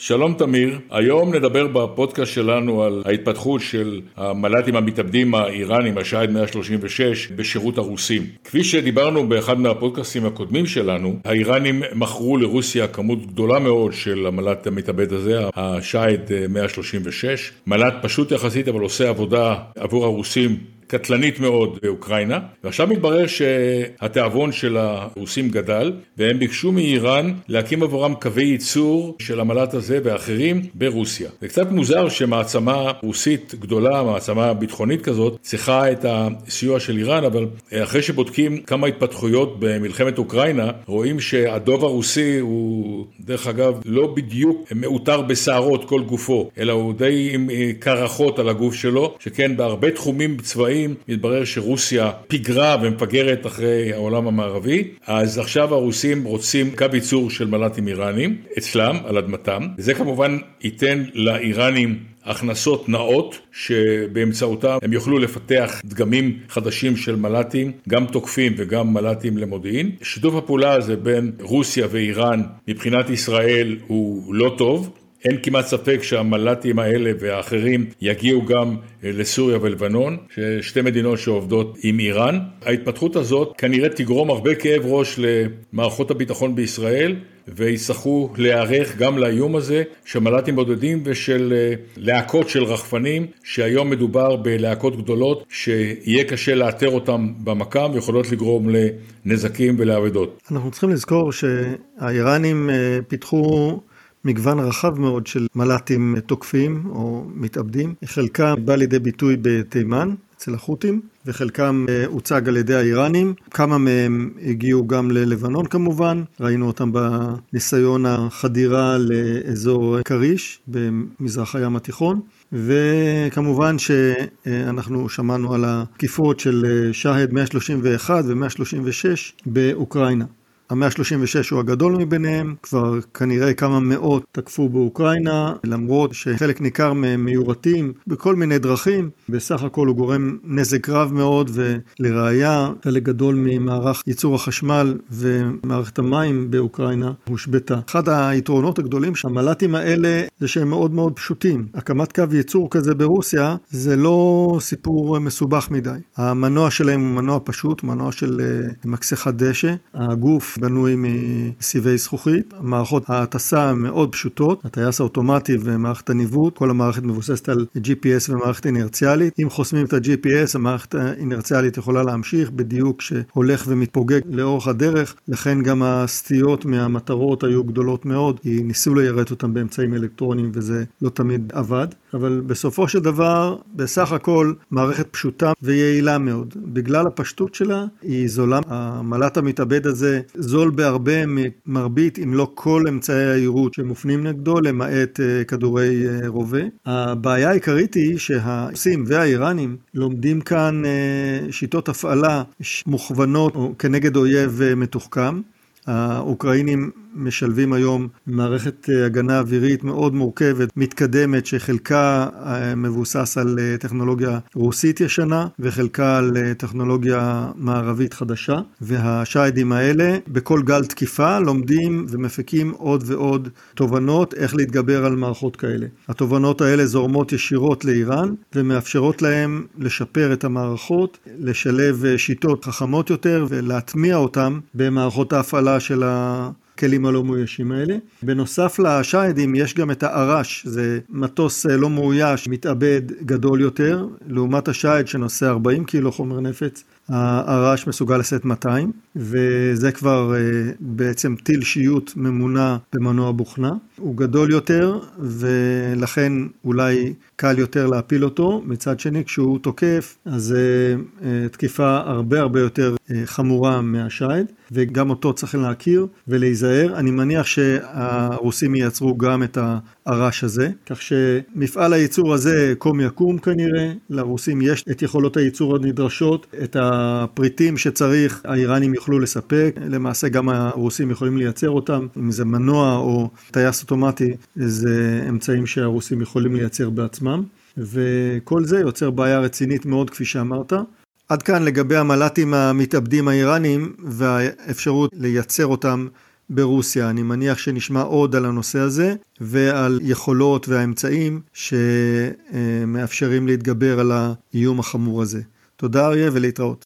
שלום תמיר, היום נדבר בפודקאסט שלנו על ההתפתחות של המל"טים המתאבדים האיראנים, השייד 136, בשירות הרוסים. כפי שדיברנו באחד מהפודקאסטים הקודמים שלנו, האיראנים מכרו לרוסיה כמות גדולה מאוד של המל"ט המתאבד הזה, השייד 136. מל"ט פשוט יחסית אבל עושה עבודה עבור הרוסים קטלנית מאוד באוקראינה, ועכשיו מתברר שהתיאבון של הרוסים גדל, והם ביקשו מאיראן להקים עבורם קווי ייצור של המל"ט הזה ואחרים ברוסיה. זה קצת מוזר שמעצמה רוסית גדולה, מעצמה ביטחונית כזאת, צריכה את הסיוע של איראן, אבל אחרי שבודקים כמה התפתחויות במלחמת אוקראינה, רואים שהדוב הרוסי הוא, דרך אגב, לא בדיוק מעוטר בשערות כל גופו, אלא הוא די עם קרחות על הגוף שלו, שכן בהרבה תחומים צבאיים השנים מתברר שרוסיה פיגרה ומפגרת אחרי העולם המערבי, אז עכשיו הרוסים רוצים קו ייצור של מל"טים איראנים אצלם, על אדמתם. זה כמובן ייתן לאיראנים הכנסות נאות שבאמצעותם הם יוכלו לפתח דגמים חדשים של מל"טים, גם תוקפים וגם מל"טים למודיעין. שיתוף הפעולה הזה בין רוסיה ואיראן מבחינת ישראל הוא לא טוב. אין כמעט ספק שהמל"טים האלה והאחרים יגיעו גם אה, לסוריה ולבנון, שתי מדינות שעובדות עם איראן. ההתפתחות הזאת כנראה תגרום הרבה כאב ראש למערכות הביטחון בישראל, ויצטרכו להיערך גם לאיום הזה של מל"טים בודדים ושל אה, להקות של רחפנים, שהיום מדובר בלהקות גדולות שיהיה קשה לאתר אותם במקם ויכולות לגרום לנזקים ולאבדות. אנחנו צריכים לזכור שהאיראנים אה, פיתחו מגוון רחב מאוד של מל"טים תוקפים או מתאבדים. חלקם בא לידי ביטוי בתימן, אצל החות'ים, וחלקם אה, הוצג על ידי האיראנים. כמה מהם הגיעו גם ללבנון כמובן, ראינו אותם בניסיון החדירה לאזור כריש במזרח הים התיכון. וכמובן שאנחנו שמענו על התקיפות של שהד 131 ו-136 באוקראינה. המאה ה-36 הוא הגדול מביניהם, כבר כנראה כמה מאות תקפו באוקראינה, למרות שחלק ניכר מהם מיורטים בכל מיני דרכים, בסך הכל הוא גורם נזק רב מאוד, ולראיה, חלק גדול ממערך ייצור החשמל ומערכת המים באוקראינה הושבתה. אחד היתרונות הגדולים שהמל"טים האלה זה שהם מאוד מאוד פשוטים. הקמת קו ייצור כזה ברוסיה זה לא סיפור מסובך מדי. המנוע שלהם הוא מנוע פשוט, מנוע של אה, מקסחת דשא. הגוף בנוי מסיבי זכוכית, מערכות ההטסה מאוד פשוטות, הטייס האוטומטי ומערכת הניווט, כל המערכת מבוססת על GPS ומערכת אינרציאלית. אם חוסמים את ה-GPS, המערכת האינרציאלית יכולה להמשיך בדיוק שהולך ומתפוגג לאורך הדרך, לכן גם הסטיות מהמטרות היו גדולות מאוד, כי ניסו ליירט אותם באמצעים אלקטרוניים וזה לא תמיד עבד, אבל בסופו של דבר, בסך הכל מערכת פשוטה ויעילה מאוד. בגלל הפשטות שלה, היא זולה. המל"ט המתאבד הזה זול בהרבה מרבית, אם לא כל אמצעי היירוט שמופנים נגדו, למעט אה, כדורי אה, רובה. הבעיה העיקרית היא שהרוסים והאיראנים לומדים כאן אה, שיטות הפעלה מוכוונות כנגד אויב מתוחכם. האוקראינים משלבים היום מערכת אה, הגנה אווירית מאוד מורכבת, מתקדמת, שחלקה אה, מבוסס על אה, טכנולוגיה רוסית ישנה וחלקה על טכנולוגיה מערבית חדשה. והשיידים האלה בכל גל תקיפה לומדים ומפיקים עוד ועוד תובנות איך להתגבר על מערכות כאלה. התובנות האלה זורמות ישירות לאיראן ומאפשרות להם לשפר את המערכות, לשלב שיטות חכמות יותר ולהטמיע אותן במערכות ההפעלה של. הכלים הלא מאוישים האלה. בנוסף לשיידים יש גם את הארש, זה מטוס אה, לא מאויש, מתאבד גדול יותר, לעומת השייד שנושא 40 קילו חומר נפץ, הרעש מסוגל לשאת 200, וזה כבר אה, בעצם טיל שיוט ממונע במנוע בוכנה. הוא גדול יותר, ולכן אולי קל יותר להפיל אותו. מצד שני, כשהוא תוקף, אז זה אה, תקיפה הרבה הרבה יותר אה, חמורה מהשייד, וגם אותו צריך להכיר ולהיזהר. אני מניח שהרוסים ייצרו גם את הרעש הזה, כך שמפעל הייצור הזה קום יקום כנראה. לרוסים יש את יכולות הייצור הנדרשות, את הפריטים שצריך, האיראנים יוכלו לספק. למעשה גם הרוסים יכולים לייצר אותם, אם זה מנוע או טייס אוטומטי, זה אמצעים שהרוסים יכולים לייצר בעצמם. וכל זה יוצר בעיה רצינית מאוד, כפי שאמרת. עד כאן לגבי המל"טים המתאבדים האיראנים והאפשרות לייצר אותם ברוסיה. אני מניח שנשמע עוד על הנושא הזה ועל יכולות והאמצעים שמאפשרים להתגבר על האיום החמור הזה. תודה אריה ולהתראות.